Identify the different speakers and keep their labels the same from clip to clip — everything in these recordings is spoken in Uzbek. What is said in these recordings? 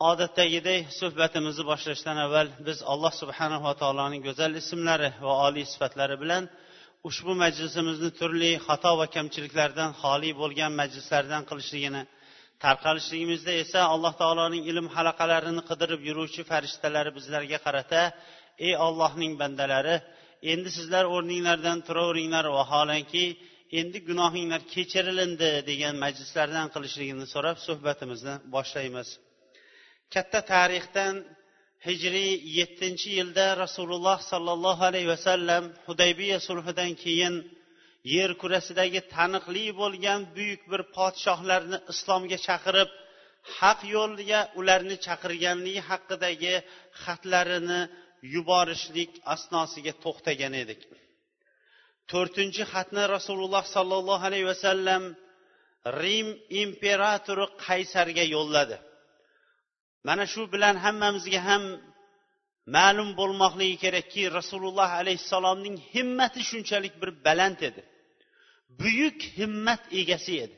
Speaker 1: Odatdagidek suhbatimizni boshlashdan avval biz alloh subhanava taoloning go'zal ismlari va oliy sifatlari bilan ushbu majlisimizni turli xato va kamchiliklardan xoli bo'lgan majlislardan qilishligini tarqalishligimizda esa alloh taoloning ilm halaqalarini qidirib yuruvchi farishtalari bizlarga qarata ey ollohning bandalari endi sizlar o'rninglardan turaveringlar vaholanki endi gunohinglar kechirilindi degan majlislardan qilishligini so'rab suhbatimizni boshlaymiz. Katta tarixdan hijriy yettinchi yilda rasululloh sollallohu alayhi vasallam hudaybiya sulhidan keyin yer kurasidagi taniqli bo'lgan buyuk bir podshohlarni islomga chaqirib haq yo'lga ularni chaqirganligi haqidagi xatlarini yuborishlik asnosiga to'xtagan edik. To'rtinchi xatni rasululloh sollallohu alayhi vasallam rim imperatori qaysarga yo'lladi. Mana shu bilan hammamizga ham ma'lum bo'lmoqligi kerakki rasululloh alayhissalomning himmati shunchalik bir baland edi. Buyuk himmat egasi edi.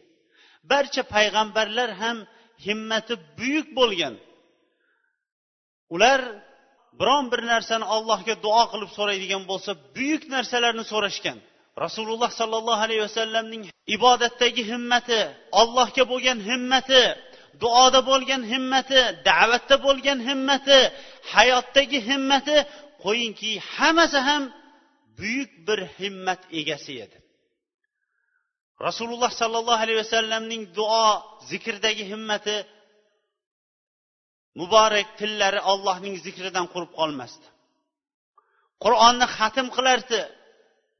Speaker 1: Barcha payg'ambarlar ham himmati buyuk bo'lgan. Ular biron bir narsani allohga duo qilib so'raydigan bo'lsa buyuk narsalarni so'rashgan. Rasululloh sollallohu alayhi vasallamning ibodatdagi himmati allohga bo'lgan himmati duoda bo'lgan himmati da'vatda bo'lgan himmati hayotdagi himmati qo'yingki hammasi ham buyuk bir himmat egasi edi. Rasululloh sollallohu alayhi vasallamning duo zikrdagi himmati muborak tillari allohning zikridan qurib qolmasdi. Qur'onni xatm qilardi.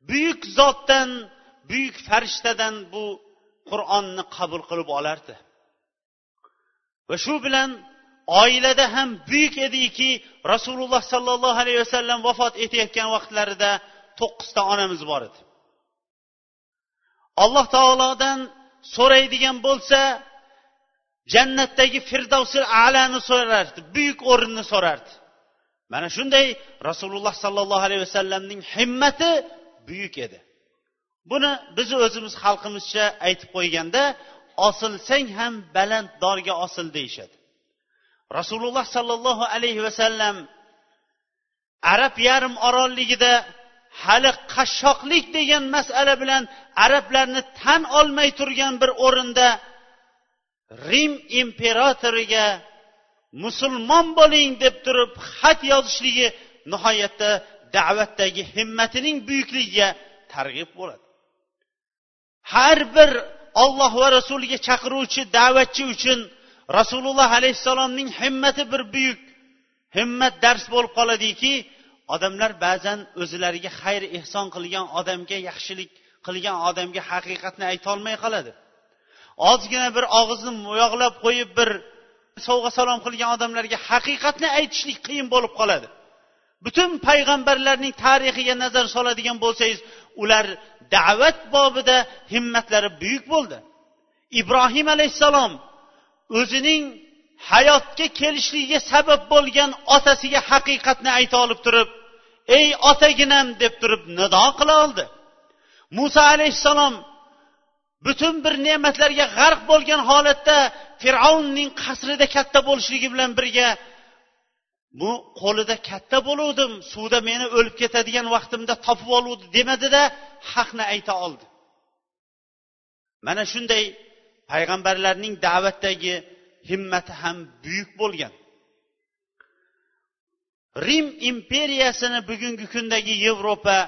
Speaker 1: Buyuk zotdan buyuk farishtadan bu qur'onni qabul qilib olardi. Va shu bilan oilada ham buyuk ediki rasululloh sollallohu alayhi vasallam vafot etayotgan vaqtlarida to'qqizta onamiz bor edi. Alloh taolodan so'raydigan bo'lsa jannatdagi firdavsil alani so'rardi buyuk o'rinni so'rardi. Mana shunday rasululloh sollallohu alayhi vasallamning himmati buyuk edi. Buni biz o'zimiz xalqimizcha aytib qo'yganda osilsang ham baland dorga osil deyishadi. Rasululloh sollallohu alayhi vasallam arab yarim orolligida hali qashshoqlik degan masala bilan arablarni tan olmay turgan bir o'rinda rim imperatoriga musulmon bo'ling deb turib xat yozishligi nihoyatda da'vatdagi himmatining buyukligiga targ'ib bo'ladi. Har bir olloh va rasuliga chaqiruvchi da'vatchi uchun rasululloh alayhissalomning himmati bir buyuk. Himmat dars bo'lib qoladiki odamlar ba'zan o'zlariga xayr ehson qilgan odamga yaxshilik qilgan odamga haqiqatni aytolmay qoladi. Ozgina bir og'izni mo'yoqlab qo'yib bir sovg'a salom qilgan odamlarga haqiqatni aytishlik qiyin bo'lib qoladi. Butun payg'ambarlarning tarixiga nazar soladigan bo'lsangiz ular da'vat bobida himmatlari buyuk bo'ldi. Ibrohim alayhissalom o'zining hayotga kelishligiga sabab bo'lgan otasiga haqiqatni ayta olib turib ey otaginam deb turib nido qila oldi. Muso alayhissalom butun bir ne'matlarga g'arq bo'lgan holatda fir'avnning qasrida katta bo'lishligi bilan birga bu qo'lida katta bo'luvdim. Suvda meni o'lib ketadigan vaqtimda topib oluvdi demadida haqni ayta oldi. Mana shunday payg'ambarlarning da'vatdagi himmati ham buyuk bo'lgan. Rim imperiyasini bugungi kundagi yevropa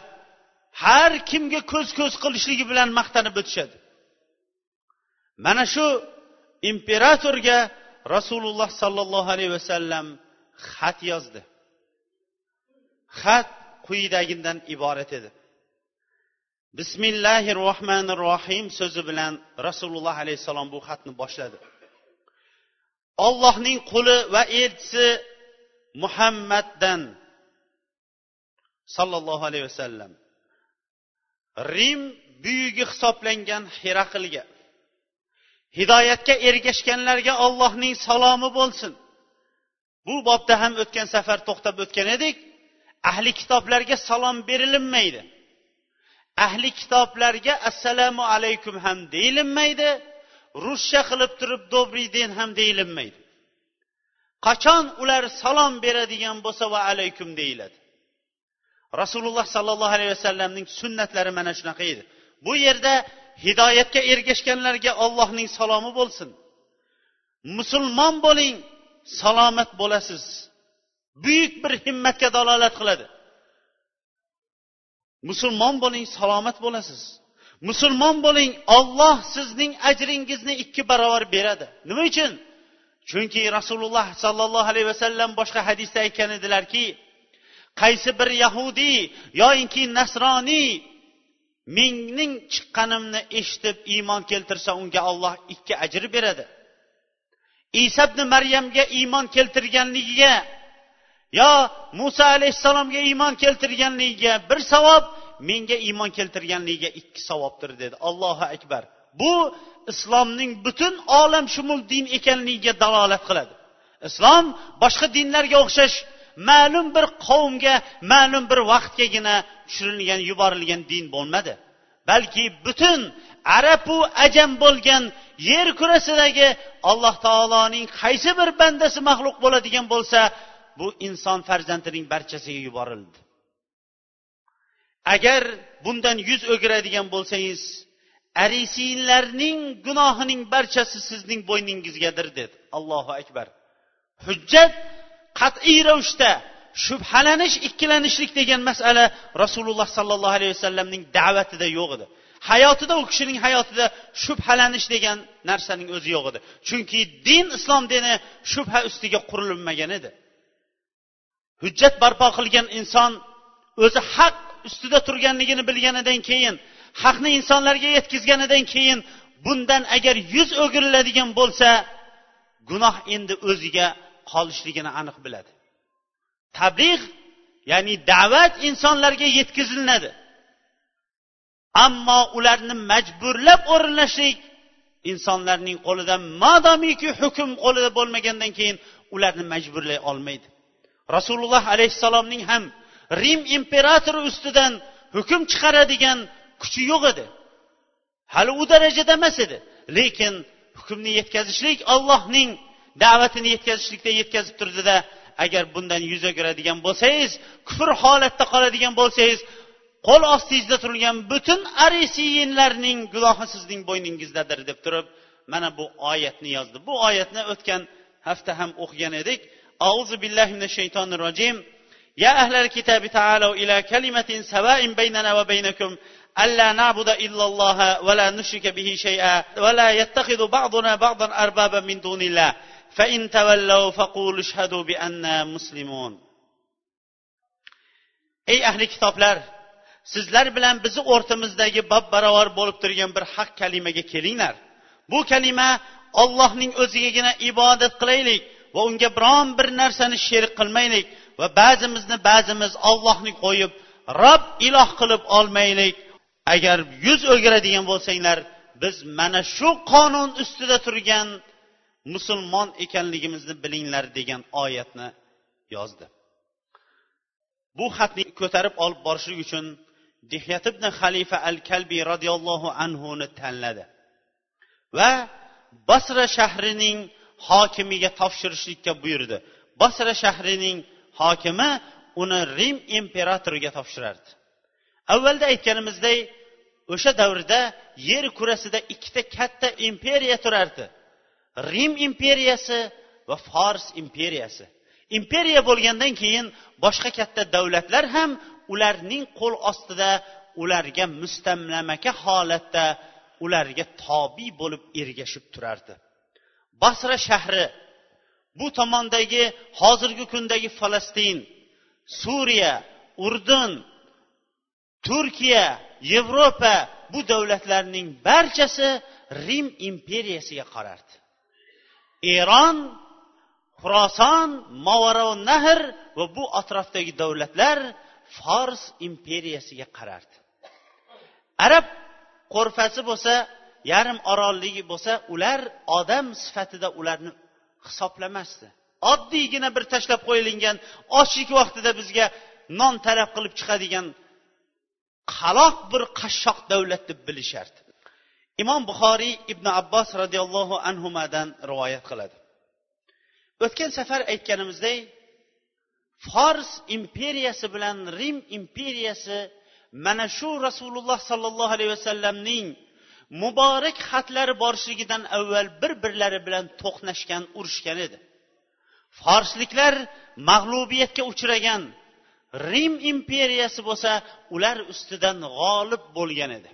Speaker 1: har kimga ko'z ko'z qilishligi bilan maqtanib o'tishadi. Mana shu imperatorga rasululloh sollallohu alayhi vasallam xat yozdi. Xat quyidagidan iborat edi. Bismillahi rohmanir rohim so'zi bilan rasululloh alayhissalom bu xatni boshladi. Ollohning quli va elchisi muhammaddan sollallohu alayhi vasallam. Rim buyugi hisoblangan xiraqilga hidoyatga ergashganlarga allohning salomi bo'lsin. Bu bobda ham o'tgan safar to'xtab o'tgan edik. Ahli kitoblarga salom berilinmaydi. Ahli kitoblarga assalomu alaykum ham deyilinmaydi ruscha qilib turib dobri den ham deyilinmaydi qachon ular salom beradigan bo'lsa va alaykum deyiladi. Rasululloh sollallohu alayhi vasallamning sunnatlari mana shunaqa edi. Bu yerda hidoyatga ergashganlarga ollohning salomi bo'lsin. Musulmon bo'ling salomat bo'lasiz. Buyuk bir himmatga dalolat qiladi. Musulmon bo'ling salomat bo'lasiz. Musulmon bo'ling olloh sizning ajringizni ikki barobar beradi. Nima uchun? Chunki rasululloh sollallohu alayhi vasallam boshqa hadisda aytgan edilarki qaysi bir yahudiy yoinki nasroniy mening chiqqanimni eshitib iymon keltirsa unga olloh ikki ajr beradi. Isa ibn maryamga iymon keltirganligiga yo muso alayhissalomga iymon keltirganligiga bir savob menga iymon keltirganligiga ikki savobdir dedi. Allohu akbar. Bu islomning butun olam shumul din ekanligiga dalolat qiladi. Islom boshqa dinlarga o'xshash ma'lum bir qavmga ma'lum bir vaqtgagina tushirilgan yuborilgan din bo'lmadi. Balki butun arabu ajam bo'lgan yer kurasidagi alloh taoloning qaysi bir bandasi maxluq bo'ladigan bo'lsa bu inson farzandining barchasiga yuborildi. Agar bundan yuz o'giradigan bo'lsangiz arisiylarning gunohining barchasi sizning bo'yningizgadir dedi. Allohu akbar. Hujjat qat'iy ravishda shubhalanish ikkilanishlik degan masala rasululloh sollallohu alayhi vasallamning da'vatida yo'q edi. Hayotida u kishining hayotida shubhalanish degan narsaning o'zi yo'q edi. Chunki din islom dini shubha ustiga qurilmagan edi. Hujjat barpo qilgan inson o'zi haq ustida turganligini bilganidan keyin haqni insonlarga yetkazganidan keyin bundan agar yuz o'giriladigan bo'lsa gunoh endi o'ziga qolishligini aniq biladi. Tabliğ ya'ni da'vat insonlarga yetkazilinadi ammo ularni majburlab o'rinlashlik insonlarning qo'lida madomiki hukm qo'lida bo'lmagandan keyin ularni majburlay olmaydi. Rasululloh alayhissalomning ham rim imperatori ustidan hukm chiqaradigan kuchi yo'q edi. Hali u darajada emas edi lekin hukmni yetkazishlik ollohning da'vatini yetkazishlikda yetkazib turdida agar bundan yuz o'giradigan bo'lsangiz kufr holatda qoladigan bo'lsangiz qo'l ostingizda turgan butun arisiyinlarning gunohi sizning bo'yningizdadir deb turib mana bu oyatni yozdi bu oyatni o'tgan hafta ham o'qigan edik auzu billahi minash shaytonir rojim يا أهل الكتاب تعالوا إلى كلمة سواء بيننا وبينكم ألا نعبد إلا الله ولا نشرك به شيئا ولا يتخذ بعضنا بعضا أربابا من دون الله فإن تولوا فقولوا اشهدوا بأننا مسلمون ey ahli kitoblar sizlar bilan bizni o'rtamizdagi bab barobar bo'lib turgan bir haq kalimaga kelinglar. Bu kalima ollohning o'zigagina ibodat qilaylik va unga biron bir narsani sherik qilmaylik va ba'zimizni ba'zimiz ollohni qo'yib rob iloh qilib olmaylik. Agar yuz o'giradigan bo'lsanglar biz mana shu qonun ustida turgan musulmon ekanligimizni bilinglar degan oyatni yozdi. Bu xatni ko'tarib olib borishlik uchun dihyat ibn xalifa al kalbiy roziyallohu anhuni tanladi. Va basra shahrining hokimiga topshirishlikka buyurdi. Basra shahrining hokimi uni rim imperatoriga topshirardi. Avvalda aytganimizdek o'sha davrda yer kurasida ikkita katta imperiya turardi. Rim imperiyasi va fors imperiyasi. Imperiya bo'lgandan keyin boshqa katta davlatlar ham ularning qo'l ostida ularga mustamlamaka holatda ularga tobi bo'lib ergashib turardi. Basra shahri bu tomondagi hozirgi kundagi falastin suriya urdun turkiya yevropa bu davlatlarning barchasi rim imperiyasiga qarardi. Eron xuroson mavaro nahr va bu atrofdagi davlatlar fors imperiyasiga qarardi. Arab qo'rfasi bo'lsa yarim orolligi bo'lsa ular odam sifatida ularni hisoblamasdi. Oddiygina bir tashlab qo'yilgan ochlik vaqtida bizga non talab qilib chiqadigan qaloq bir qashshoq davlat deb bilishardi. Imom buxoriy ibn abbos roziyallohu anhudan rivoyat qiladi. O'tgan safar aytganimizdek fors imperiyasi bilan rim imperiyasi mana shu rasululloh sollallohu alayhi vasallamning muborak xatlari borishligidan avval bir birlari bilan to'qnashgan urushgan edi. Forsliklar mag'lubiyatga uchragan rim imperiyasi bo'lsa ular ustidan g'olib bo'lgan edi.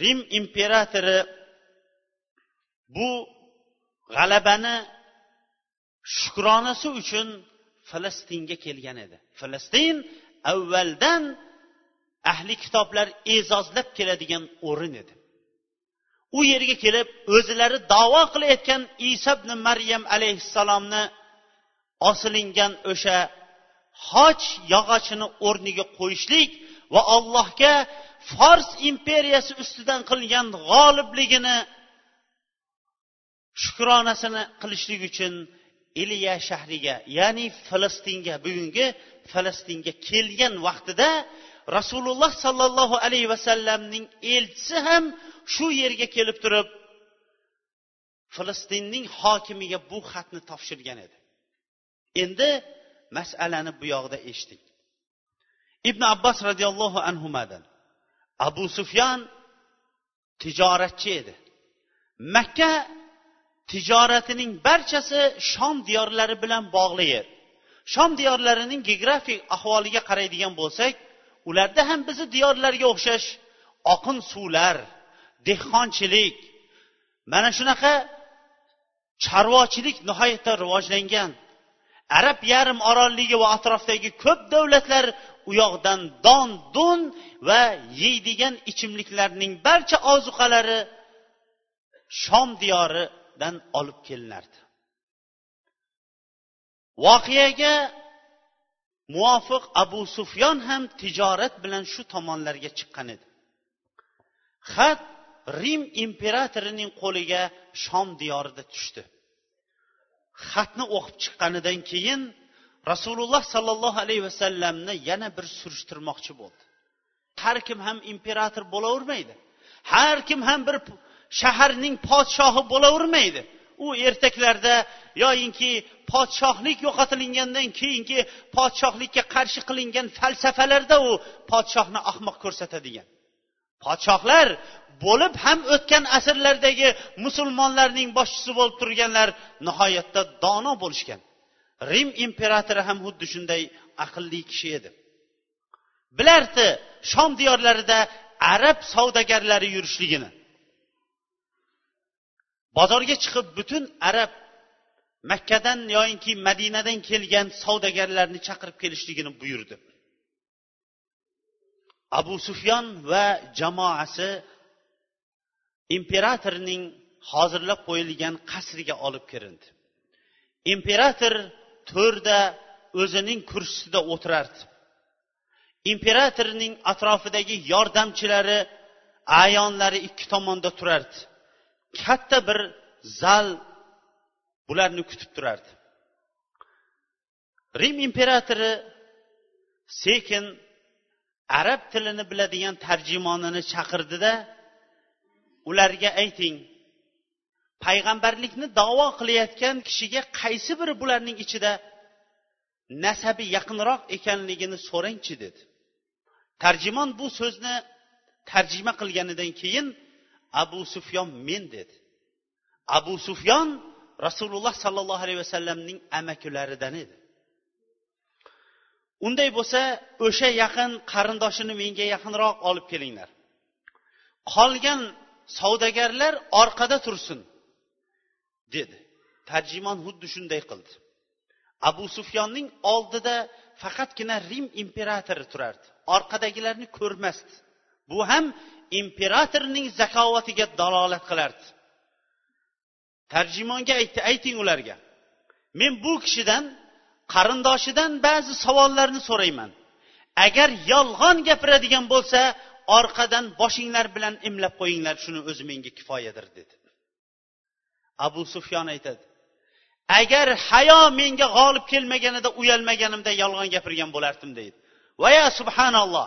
Speaker 1: Rim imperatori bu g'alabani shukronasi uchun falastinga kelgan edi. Falastin avvaldan ahli kitoblar e'zozlab keladigan o'rin edi. U yerga kelib o'zlari davo qilayotgan iso ibn maryam alayhissalomni osilingan o'sha hoj yog'ochini o'rniga qo'yishlik va allohga fors imperiyasi ustidan qilgan g'olibligini shukronasini qilishlik uchun iliya shahriga ya'ni falastinga bugungi falastinga kelgan vaqtida rasululloh sollallohu alayhi vasallamning elchisi ham shu yerga kelib turib falastinning hokimiga bu xatni topshirgan edi. Endi masalani bu yoqda eshitdik. Ibn abbos roziyallohu anhudan abu sufyon tijoratchi edi. Makka tijoratining barchasi shom diyorlari bilan bog'liq. Edi shom diyorlarining geografik ahvoliga qaraydigan bo'lsak ularda ham bizni diyorlarga o'xshash oqin suvlar dehqonchilik mana shunaqa chorvochilik nihoyatda rivojlangan. Arab yarim orolligi va atrofdagi ko'p davlatlar u yoqdan don dun va yeydigan ichimliklarning barcha ozuqalari shom diyori dan olib kelinardi. Voqeaga muvofiq abu sufyon ham tijorat bilan shu tomonlarga chiqqan edi. Xat rim imperatorining qo'liga shom diyorida tushdi. Xatni o'qib chiqqanidan keyin rasululloh sollallohu alayhi vasallamni yana bir surishtirmoqchi bo'ldi. Har kim ham imperator bo'lavermaydi. Har kim ham bir shaharning podshohi bo'lavermaydi. U ertaklarda yoyinki podshohlik yo'qotilingandan keyingi podshohlikka qarshi qilingan falsafalarda u podshohni ahmoq ko'rsatadigan. Podshohlar bo'lib ham o'tgan asrlardagi musulmonlarning boshchisi bo'lib turganlar nihoyatda dono bo'lishgan. Rim imperatori ham xuddi shunday aqlli kishi edi. Bilardi shom diyorlarida arab savdogarlari yurishligini. Bozorga chiqib butun arab makkadan yoyinki madinadan kelgan savdogarlarni chaqirib kelishligini buyurdi. Abu sufyon va jamoasi imperatorning hozirlab qo'yilgan qasriga olib kirildi imperator to'rda o'zining kursisida o'tirardi. Imperatorning atrofidagi yordamchilari ayonlari ikki tomonda turardi. Katta bir zal bularni kutib turardi. Rim imperatori sekin arab tilini biladigan tarjimonini chaqirdida ularga ayting payg'ambarlikni davo qilayotgan kishiga qaysi biri bularning ichida nasabi yaqinroq ekanligini so'rangchi dedi. Tarjimon bu so'zni tarjima qilganidan keyin abu sufyon men dedi. Abu sufyon rasululloh sollallohu alayhi vasallamning amakilaridan edi. Unday bo'lsa o'sha yaqin qarindoshini menga yaqinroq olib kelinglar. Qolgan savdogarlar orqada tursin dedi. Tarjimon xuddi shunday qildi. Abu sufyonning oldida faqatgina rim imperatori turardi. Orqadagilarni ko'rmasdi. Bu ham imperatorning zakovatiga dalolat qilardi. Tarjimonga aytdi ayting ularga men bu kishidan qarindoshidan ba'zi savollarni so'rayman. Agar yolg'on gapiradigan bo'lsa orqadan boshinglar bilan imlab qo'yinglar shuni o'zi menga kifoyadir dedi. Abu sufyon aytadi agar hayo menga g'olib kelmaganida uyalmaganimda yolg'on gapirgan bo'lardim deydi. Va ya subhanalloh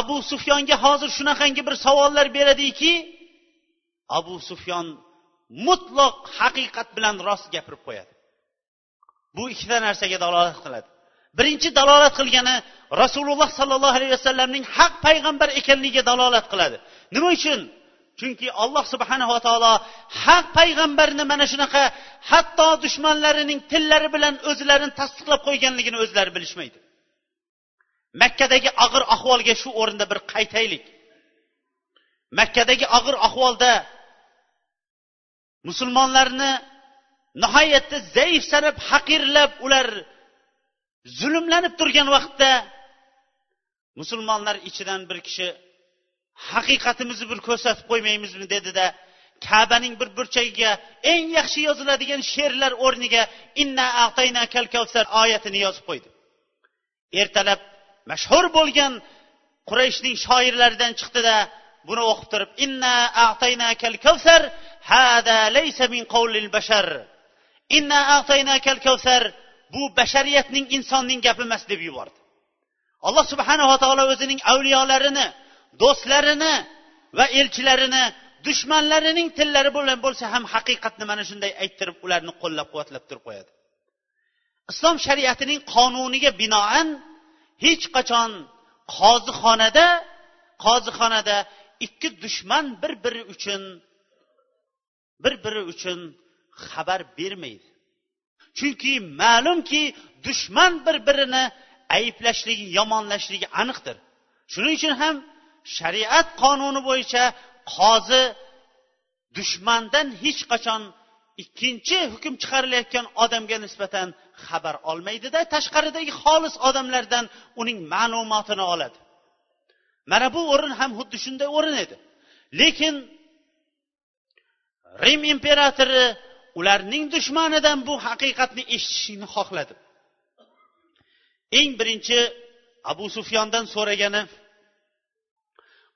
Speaker 1: abu sufyonga hozir shunaqangi bir savollar beradiki abu sufyon mutloq haqiqat bilan rost gapirib qo'yadi. Bu ikkita narsaga dalolat qiladi. Birinchi dalolat qilgani rasululloh sollallohu alayhi vasallamning haq payg'ambar ekanligiga dalolat qiladi. Nima uchun? Chunki alloh subhanava taolo haq payg'ambarni mana shunaqa hatto dushmanlarining tillari bilan o'zlarini tasdiqlab qo'yganligini o'zlari bilishmaydi. Makkadagi og'ir ahvolga shu o'rinda bir qaytaylik. Makkadagi og'ir ahvolda musulmonlarni nihoyatda zaif sanab haqirlab ular zulmlanib turgan vaqtda musulmonlar ichidan bir kishi haqiqatimizni bir ko'rsatib qo'ymaymizmi? dedida kabaning bir burchagiga eng yaxshi yoziladigan she'rlar o'rniga inna atayna kal kavsar oyatini yozib qo'ydi. Ertalab mashhur bo'lgan qurayshning shoirlaridan chiqdida buni o'qib turib inna a'taynakal kavsar hada laysa min qawlil bashar. Inna a'taynakal kavsar bu bashariyatning insonning gapi emas deb yubordi. Alloh subhanava taolo o'zining avliyolarini do'stlarini va elchilarini dushmanlarining tillari bilan bo'lsa ham haqiqatni mana shunday ayttirib ularni qo'llab quvvatlab turib qo'yadi. Islom shariatining qonuniga binoan hech qachon qozixonada qozixonada ikki dushman bir biri uchun bir biri uchun xabar bermaydi. Chunki ma'lumki dushman bir birini ayblashligi yomonlashligi aniqdir. Shuning uchun ham shariat qonuni bo'yicha qozi dushmandan hech qachon ikkinchi hukm chiqarilayotgan odamga nisbatan xabar olmaydida tashqaridagi xolis odamlardan uning ma'lumotini oladi. Mana bu o'rin ham xuddi shunday o'rin edi. Lekin rim imperatori ularning dushmanidan bu haqiqatni eshitishni xohladi. Eng birinchi abu sufyondan so'ragani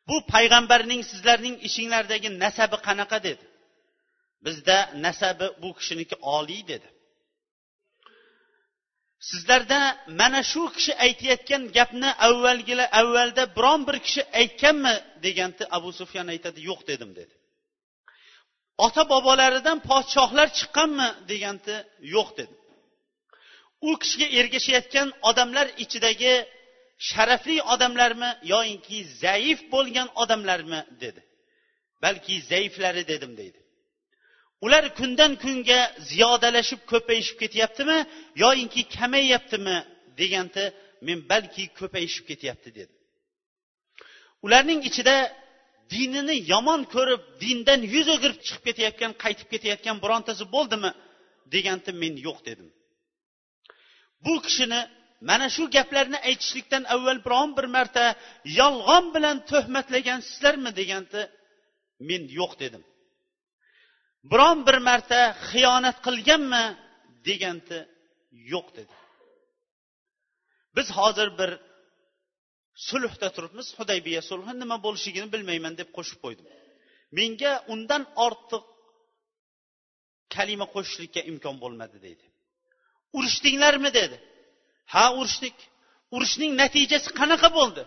Speaker 1: bu payg'ambarning sizlarning ishinglardagi nasabi qanaqa? dedi. Bizda nasabi bu kishiniki oliy dedi. Sizlarda mana shu kishi aytayotgan gapni avvalgilar avvalda biron bir kishi aytganmi deganda abu sufyan aytadi yo'q dedim dedi. Ota bobolaridan podshohlar chiqqanmi deganda yo'q dedi u kishiga ergashayotgan odamlar ichidagi sharafli odamlarmi yoinki zaif bo'lgan odamlarmi dedi. Balki zaiflari dedim deydi. Ular kundan kunga ziyodalashib ko'payishib ketyaptimi yoyinki kamayyaptimi deganda men balki ko'payishib ketyapti dedi. Ularning ichida dinini yomon ko'rib dindan yuz o'girib chiqib ketayotgan qaytib ketayotgan birontasi bo'ldimi deganda men yo'q dedim. Bu kishini mana shu gaplarni aytishlikdan avval biron bir marta yolg'on bilan tuhmatlagansizlarmi deganda men yo'q dedim. Biron bir marta xiyonat qilganmi deganda yo'q dedi. Biz hozir bir sulhda turibmiz hudaybiya sulhi nima bo'lishligini bilmayman deb qo'shib qo'ydim. Menga undan ortiq kalima qo'shishlikka imkon bo'lmadi deydi urushdinglarmi dedi. Ha urushdik. Urushning natijasi qanaqa bo'ldi?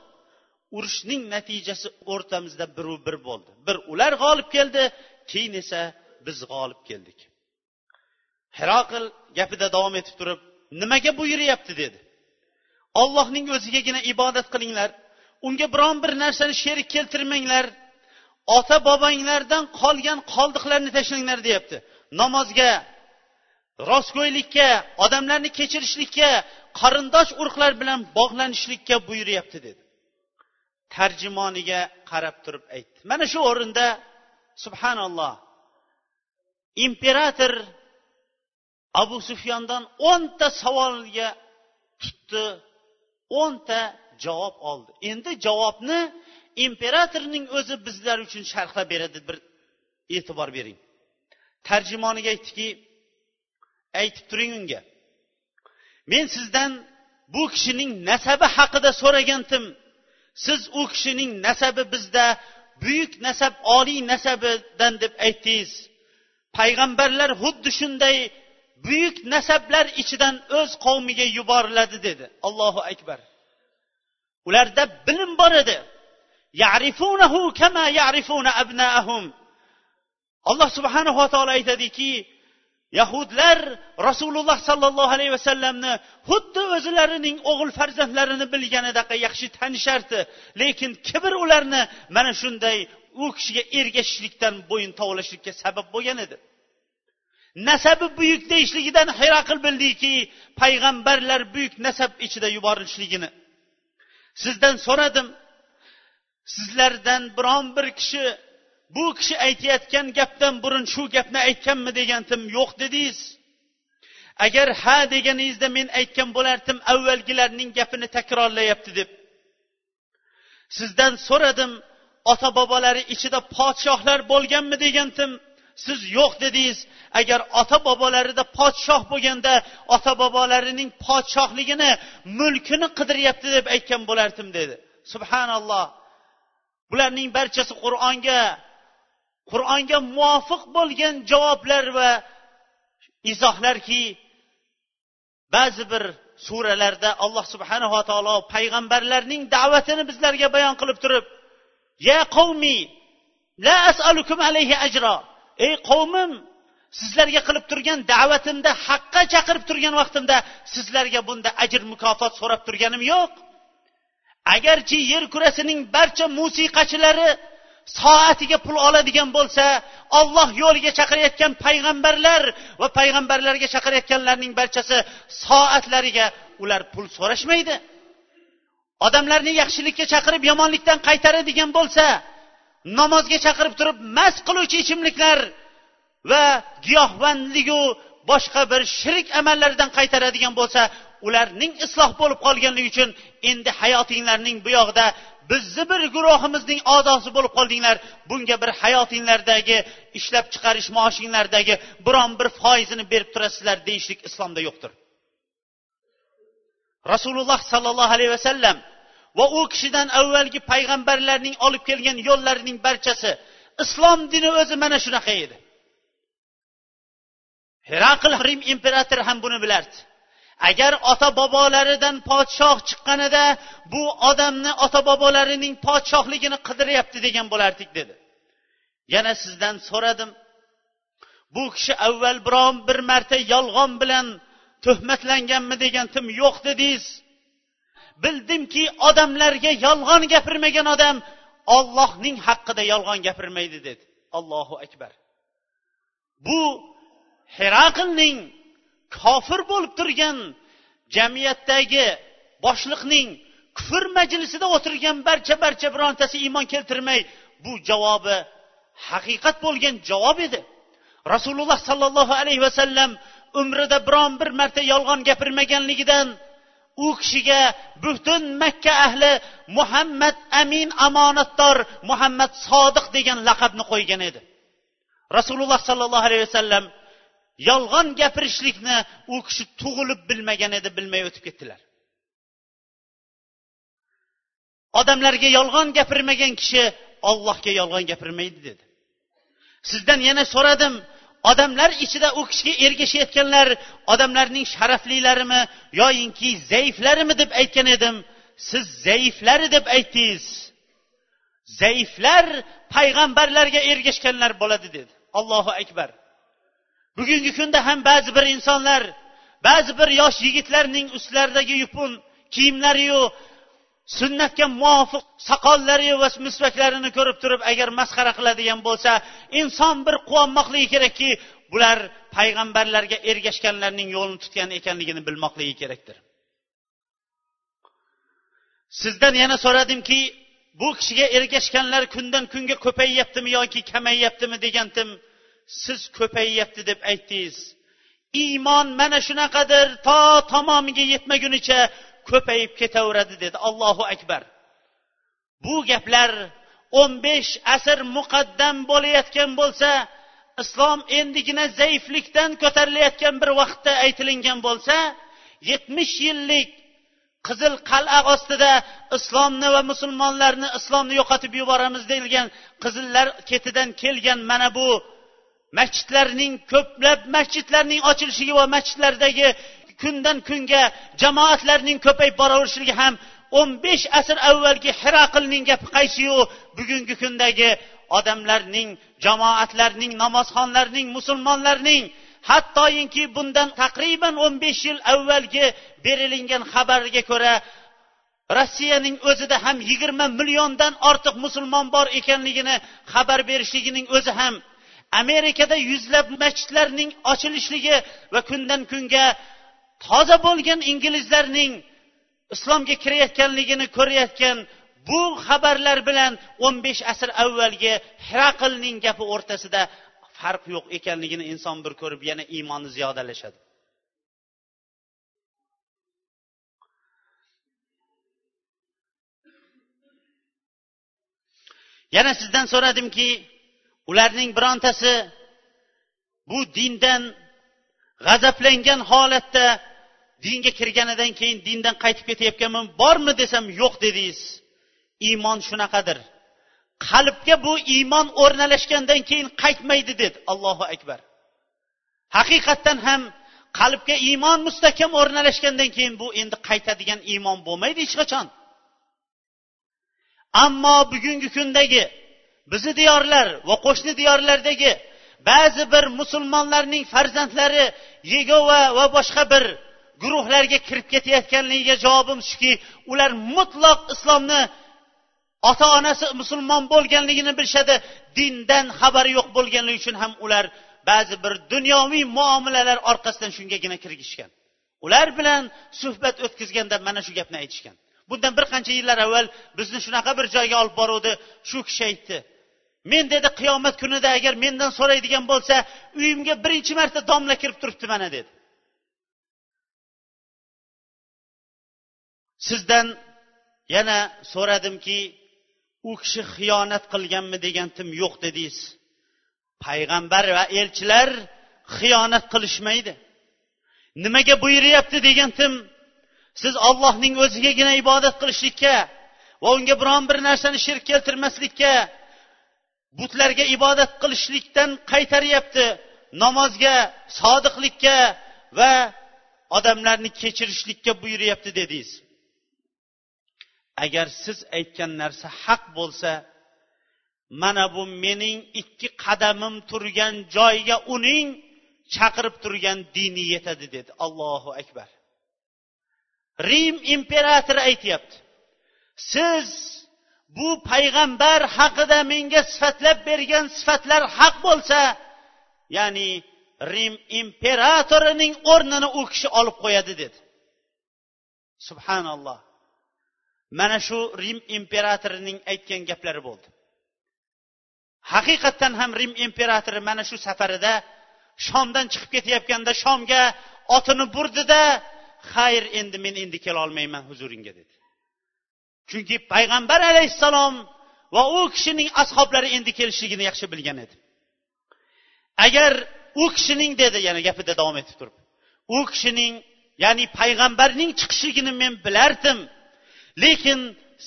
Speaker 1: Urushning natijasi o'rtamizda biru bir bo'ldi. Bir ular g'olib keldi keyin esa biz g'olib keldik. Hiroqil gapida davom etib turib nimaga buyuryapti dedi. Ollohning o'zigagina ibodat qilinglar unga biron bir narsani sherik keltirmanglar ota bobonglardan qolgan qoldiqlarni tashlanglar deyapti. Namozga rostgo'ylikka odamlarni kechirishlikka qarindosh urug'lar bilan bog'lanishlikka buyuryapti dedi. Tarjimoniga qarab turib aytdi. Mana shu o'rinda subhanalloh imperator abu sufyondan o'nta savolga tutdi o'nta javob oldi. Endi javobni imperatorning o'zi bizlar uchun sharhlab beradi bir e'tibor bering. Tarjimoniga aytdiki aytib turing unga. Men sizdan bu kishining nasabi haqida so'ragandim. Siz u kishining nasabi bizda buyuk nasab oliy nasabidan deb aytdingiz. Payg'ambarlar xuddi shunday buyuk nasablar ichidan o'z qavmiga yuboriladi dedi. Allohu akbar. Ularda bilim bor edi. Yarifunahu kama yarifuna abnaahum. Alloh subhanava taolo aytadiki yahudlar rasululloh sollallohu alayhi vasallamni xuddi o'zlarining o'g'il farzandlarini bilganidaqa yaxshi tanishardi. Lekin kibr ularni mana shunday u kishiga ergashishlikdan bo'yin tovlashlikka sabab bo'lgan edi. Nasabi buyuk deyishligidan hayroqil bildiki payg'ambarlar buyuk nasab ichida yuborilishligini. Sizdan so'radim sizlardan biron bir kishi bu kishi aytayotgan gapdan burun shu gapni aytganmi degandim yo'q dedingiz. Agar ha deganingizda men aytgan bo'lardim avvalgilarning gapini takrorlayapti deb. Sizdan so'radim ota bobolari ichida podshohlar bo'lganmi degandim siz yo'q dedingiz. Agar ota bobolarida podshoh bo'lganda ota bobolarining podshohligini mulkini qidiryapti deb aytgan bo'lardim dedi. Subhanalloh. Bularning barchasi qur'onga qur'onga muvofiq bo'lgan javoblar va izohlarki ba'zi bir suralarda alloh subhanava taolo payg'ambarlarning da'vatini bizlarga bayon qilib turib ya qavmi la asalukum alayhi ajro ey qavmim sizlarga qilib turgan da'vatimda haqqa chaqirib turgan vaqtimda sizlarga bunda ajr mukofot so'rab turganim yo'q. Agarchi yer kurasining barcha musiqachilari soatiga pul oladigan bo'lsa olloh yo'liga chaqirayotgan payg'ambarlar va payg'ambarlarga chaqirayotganlarning barchasi soatlariga ular pul so'rashmaydi. Odamlarni yaxshilikka chaqirib yomonlikdan qaytaradigan bo'lsa namozga chaqirib turib mast qiluvchi ichimliklar va giyohvandligu boshqa bir shirik amallaridan qaytaradigan bo'lsa ularning isloh bo'lib qolganligi uchun endi hayotinglarning bu yoqda bizni bir guruhimizning a'zosi bo'lib qoldinglar. Bunga bir hayotinglardagi ishlab chiqarish maoshinglardagi biron bir foizini berib turasizlar deyishlik islomda yo'qdir. Rasululloh sollallohu alayhi vasallam va u kishidan avvalgi payg'ambarlarning olib kelgan yo'llarining barchasi islom dini o'zi mana shunaqa edi. Herakl rim imperatori ham buni bilardi. Agar ota bobolaridan podshoh chiqqanida bu odamni ota bobolarining podshohligini qidiryapti degan bo'lardik dedi. Yana sizdan so'radim. Bu kishi avval biron bir marta yolg'on bilan tuhmatlanganmi degandim yo'q dedingiz. Bildimki odamlarga yolg'on gapirmagan odam ollohning haqqida yolg'on gapirmaydi dedi. Allohu akbar. Bu heraqlning kofir bo'lib turgan jamiyatdagi boshliqning kufr majlisida o'tirgan barcha barcha birontasi iymon keltirmay bu javobi haqiqat bo'lgan javob edi. Rasululloh sollallohu alayhi vasallam umrida biron bir marta yolg'on gapirmaganligidan u kishiga butun makka ahli muhammad amin omonatdor muhammad sodiq degan laqabni qo'ygan edi. Rasululloh sollallohu alayhi vasallam yolg'on gapirishlikni u kishi tug'ilib bilmagan edi bilmay o'tib ketdilar. Odamlarga yolg'on gapirmagan kishi ollohga yolg'on gapirmaydi dedi. Sizdan yana so'radim odamlar ichida u kishiga ergashayotganlar odamlarning sharaflilarimi yoyinki zaiflarimi deb aytgan edim. Siz zaiflari deb aytdingiz. Zaiflar payg'ambarlarga ergashganlar bo'ladi dedi. Allohu akbar. Bugungi kunda ham ba'zi bir insonlar ba'zi bir yosh yigitlarning ustlaridagi yupun kiyimlariyu sunnatga muvofiq soqollari va misvaklarini ko'rib turib agar masxara qiladigan bo'lsa inson bir quvonmoqligi kerakki bular payg'ambarlarga ergashganlarning yo'lini tutgan ekanligini bilmoqligi kerakdir. Sizdan yana so'radimki bu kishiga ergashganlar kundan kunga ko'payyaptimi yoki kamayyaptimi degandim siz ko'payyapti deb aytdingiz. Iymon mana shunaqadir to tamomiga yetmagunicha ko'payib ketaveradi dedi. Allohu akbar. Bu gaplar o'n besh asr muqaddam bo'layotgan bo'lsa islom endigina zaiflikdan ko'tarilayotgan bir vaqtda aytilingan bo'lsa yetmish yillik qizil qal'a ostida islomni va musulmonlarni islomni yo'qotib yuboramiz deyilgan qizillar ketidan kelgan mana bu masjidlarning ko'plab masjidlarning ochilishiga va masjidlardagi kundan kunga jamoatlarning ko'payib boraverishligi ham o'n besh asr avvalgi hiraqilning gapi qaysiyu? Bugungi kundagi odamlarning jamoatlarning namozxonlarning musulmonlarning hattoyinki bundan taqriban o'n besh yil avvalgi berilingan xabarga ko'ra rossiyaning o'zida ham yigirma milliondan ortiq musulmon bor ekanligini xabar berishligining o'zi ham amerikada yuzlab masjidlarning ochilishligi va kundan kunga toza bo'lgan inglizlarning islomga kirayotganligini ko'rayotgan bu xabarlar bilan o'n besh asr avvalgi hiraqlning gapi o'rtasida farq yo'q ekanligini inson bir ko'rib yana iymoni ziyodalashadi. Yana sizdan so'radimki ularning birontasi bu dindan g'azablangan holatda dinga kirganidan keyin dindan qaytib ketayotganman bormi desam yo'q dedingiz. Iymon shunaqadir. Qalbga bu iymon o'rnalashgandan keyin qaytmaydi dedi. Allohu akbar. Haqiqatdan ham qalbga iymon mustahkam o'rnalashgandan keyin bu endi qaytadigan iymon bo'lmaydi hech qachon. Ammo bugungi kundagi bizni diyorlar va qo'shni diyorlardagi ba'zi bir musulmonlarning farzandlari yegova va boshqa bir guruhlarga kirib ketayotganligiga javobim shuki ular mutloq islomni ota onasi musulmon bo'lganligini bilishadi dindan xabari yo'q bo'lganligi uchun ham ular ba'zi bir dunyoviy muomalalar orqasidan shungagina kirgishgan ular bilan suhbat o'tkazganda mana shu gapni aytishgan. Bundan bir qancha yillar avval bizni shunaqa bir joyga olib boruvdi shu kishi aytdi. Men dedi qiyomat kunida agar mendan so'raydigan bo'lsa uyimga birinchi marta domla kirib turibdi mana dedi. Sizdan yana so'radimki u kishi xiyonat qilganmi degantim yo'q dedingiz. Payg'ambar va elchilar xiyonat qilishmaydi. Nimaga buyuryapti degandim siz ollohning o'zigagina ibodat qilishlikka va unga biron bir narsani shirk keltirmaslikka butlarga ibodat qilishlikdan qaytaryapti. Namozga sodiqlikka va odamlarni kechirishlikka buyuryapti dedingiz. Agar siz aytgan narsa haq bo'lsa mana bu mening ikki qadamim turgan joyga uning chaqirib turgan dini yetadi dedi. Allohu akbar. Rim imperatori aytyapti. Siz bu payg'ambar haqida menga sifatlab bergan sifatlar haq bo'lsa ya'ni rim imperatorining o'rnini u kishi olib qo'yadi dedi. Subhanalloh. Mana shu rim imperatorining aytgan gaplari bo'ldi. Haqiqatdan ham rim imperatori mana shu safarida shomdan chiqib ketayotganda shomga otini burdida xayr endi men endi kelolmayman huzuringga dedi. Chunki payg'ambar alayhissalom va u kishining ashoblari endi kelishligini yaxshi bilgan edi. Agar u kishining dedi yana gapida davom etib turib u kishining ya'ni payg'ambarning chiqishligini men bilardim lekin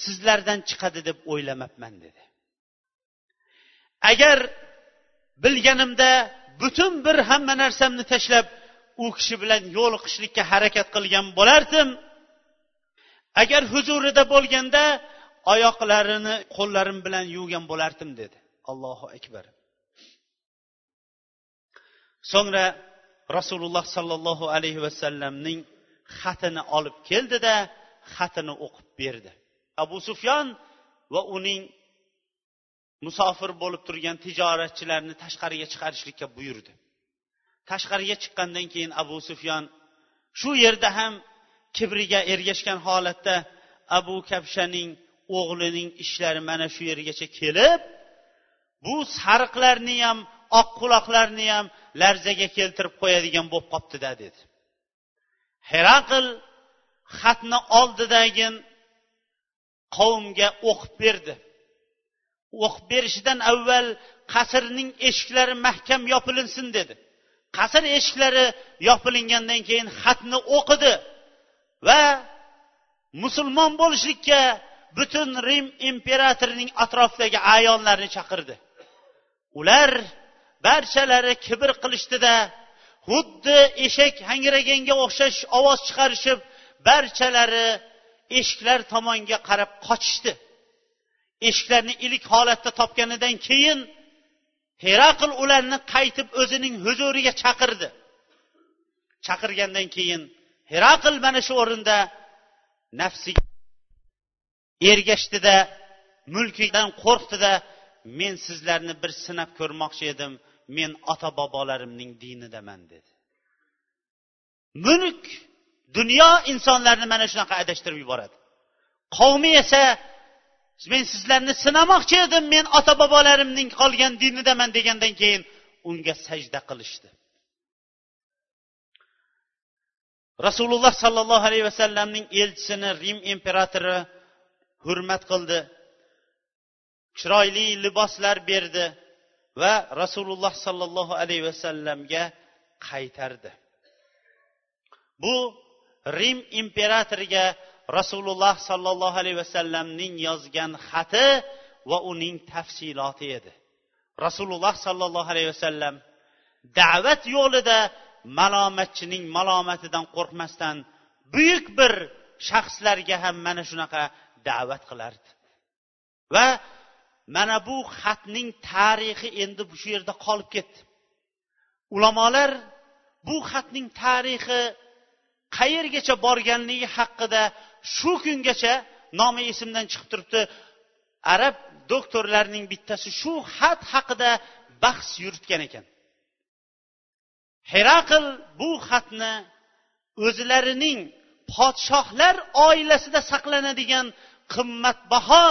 Speaker 1: sizlardan chiqadi deb o'ylamabman dedi. Agar bilganimda butun bir hamma narsamni tashlab u kishi bilan yo'liqishlikka harakat qilgan bo'lardim agar huzurida bo'lganda oyoqlarini qo'llarim bilan yuvgan bo'lardim dedi. Allohu akbar. So'ngra rasululloh sollallohu alayhi vasallamning xatini olib keldida xatini o'qib berdi. Abu sufyon va uning musofir bo'lib turgan tijoratchilarni tashqariga chiqarishlikka buyurdi. Tashqariga chiqqandan keyin abu sufyon shu yerda ham kibriga ergashgan holatda abu kabshaning o'g'lining ishlari mana shu yergacha kelib bu sariqlarni ham oq quloqlarni ham larzaga keltirib qo'yadigan bo'lib qolibdida dedi. Heraql xatni oldidagi qavmga o'qib berdi. O'qib berishidan avval qasrning eshiklari mahkam yopilinsin dedi. Qasr eshiklari yopilingandan keyin xatni o'qidi va musulmon bo'lishlikka butun rim imperatorining atrofidagi ayonlarni chaqirdi. Ular barchalari kibr qilishdida xuddi eshak hangraganga o'xshash ovoz chiqarishib barchalari eshiklar tomonga qarab qochishdi. Eshiklarni ilik holatda topganidan keyin heraql ularni qaytib o'zining huzuriga chaqirdi. Chaqirgandan keyin heraql mana shu o'rinda nafsiga ergashdida mulkidan qo'rqdida men sizlarni bir sinab ko'rmoqchi edim. Men ota bobolarimning dinidaman dedi. Mulk dunyo insonlarni mana shunaqa adashtirib yuboradi. Qavmi esa men sizlarni sinamoqchi edim men ota bobolarimning qolgan dinidaman degandan keyin unga sajda qilishdi. Rasululloh sollallohu alayhi vasallamning elchisini rim imperatori hurmat qildi chiroyli liboslar berdi va rasululloh sollallohu alayhi vasallamga qaytardi. Bu rim imperatoriga rasululloh sollallohu alayhi vasallamning yozgan xati va uning tafsiloti edi. Rasululloh sollallohu alayhi vasallam da'vat yo'lida malomatchining malomatidan qo'rqmasdan buyuk bir shaxslarga ham mana shunaqa da'vat qilardi. Va mana bu xatning tarixi endi shu yerda qolib ketdi. Ulamolar bu xatning tarixi qayergacha borganligi haqida shu kungacha nomi esimdan chiqib turibdi. Arab doktorlarining bittasi shu xat haqida bahs yuritgan ekan. Heraql bu xatni o'zlarining podshohlar oilasida saqlanadigan qimmatbaho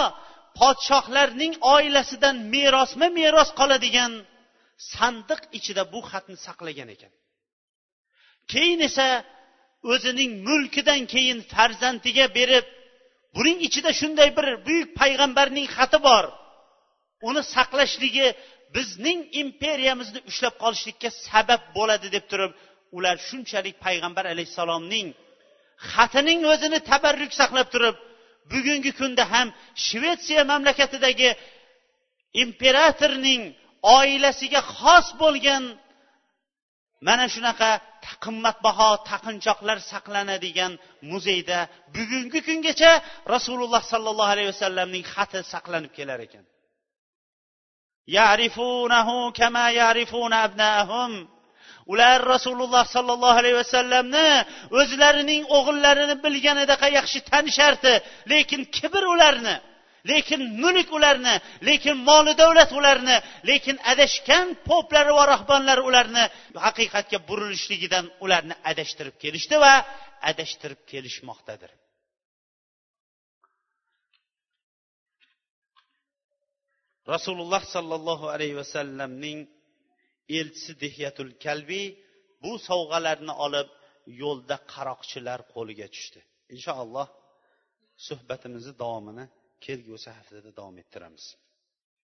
Speaker 1: podshohlarning oilasidan merosma meros qoladigan sandiq ichida bu xatni saqlagan ekan. Keyin esa o'zining mulkidan keyin farzandiga berib buning ichida shunday bir buyuk payg'ambarning xati bor. Uni saqlashligi bizning imperiyamizni ushlab qolishlikka sabab bo'ladi deb turib ular shunchalik payg'ambar alayhissalomning xatining o'zini tabarruk saqlab turib bugungi kunda ham shvetsiya mamlakatidagi imperatorning oilasiga xos bo'lgan mana shunaqa qimmatbaho taqinchoqlar saqlanadigan muzeyda bugungi kungacha rasululloh sollallohu alayhi vasallamning xati saqlanib kelar ekan. Yarifunahu kama yarifuna abnaahum. Ular rasululloh sollallohu alayhi vasallamni o'zlarining o'g'illarini bilganidaqa yaxshi tanishardi lekin kibr ularni lekin mulk ularni lekin moli davlat ularni lekin adashgan poplari va rahbonlar ularni haqiqatga burilishligidan ularni adashtirib kelishdi va adashtirib kelishmoqdadir. Rasululloh sollallohu alayhi vasallamning elchisi dehyatul kalbiy bu sovg'alarni olib yo'lda qaroqchilar qo'liga tushdi. Inshaalloh suhbatimizni davomini kelgusi haftada davom ettiramiz.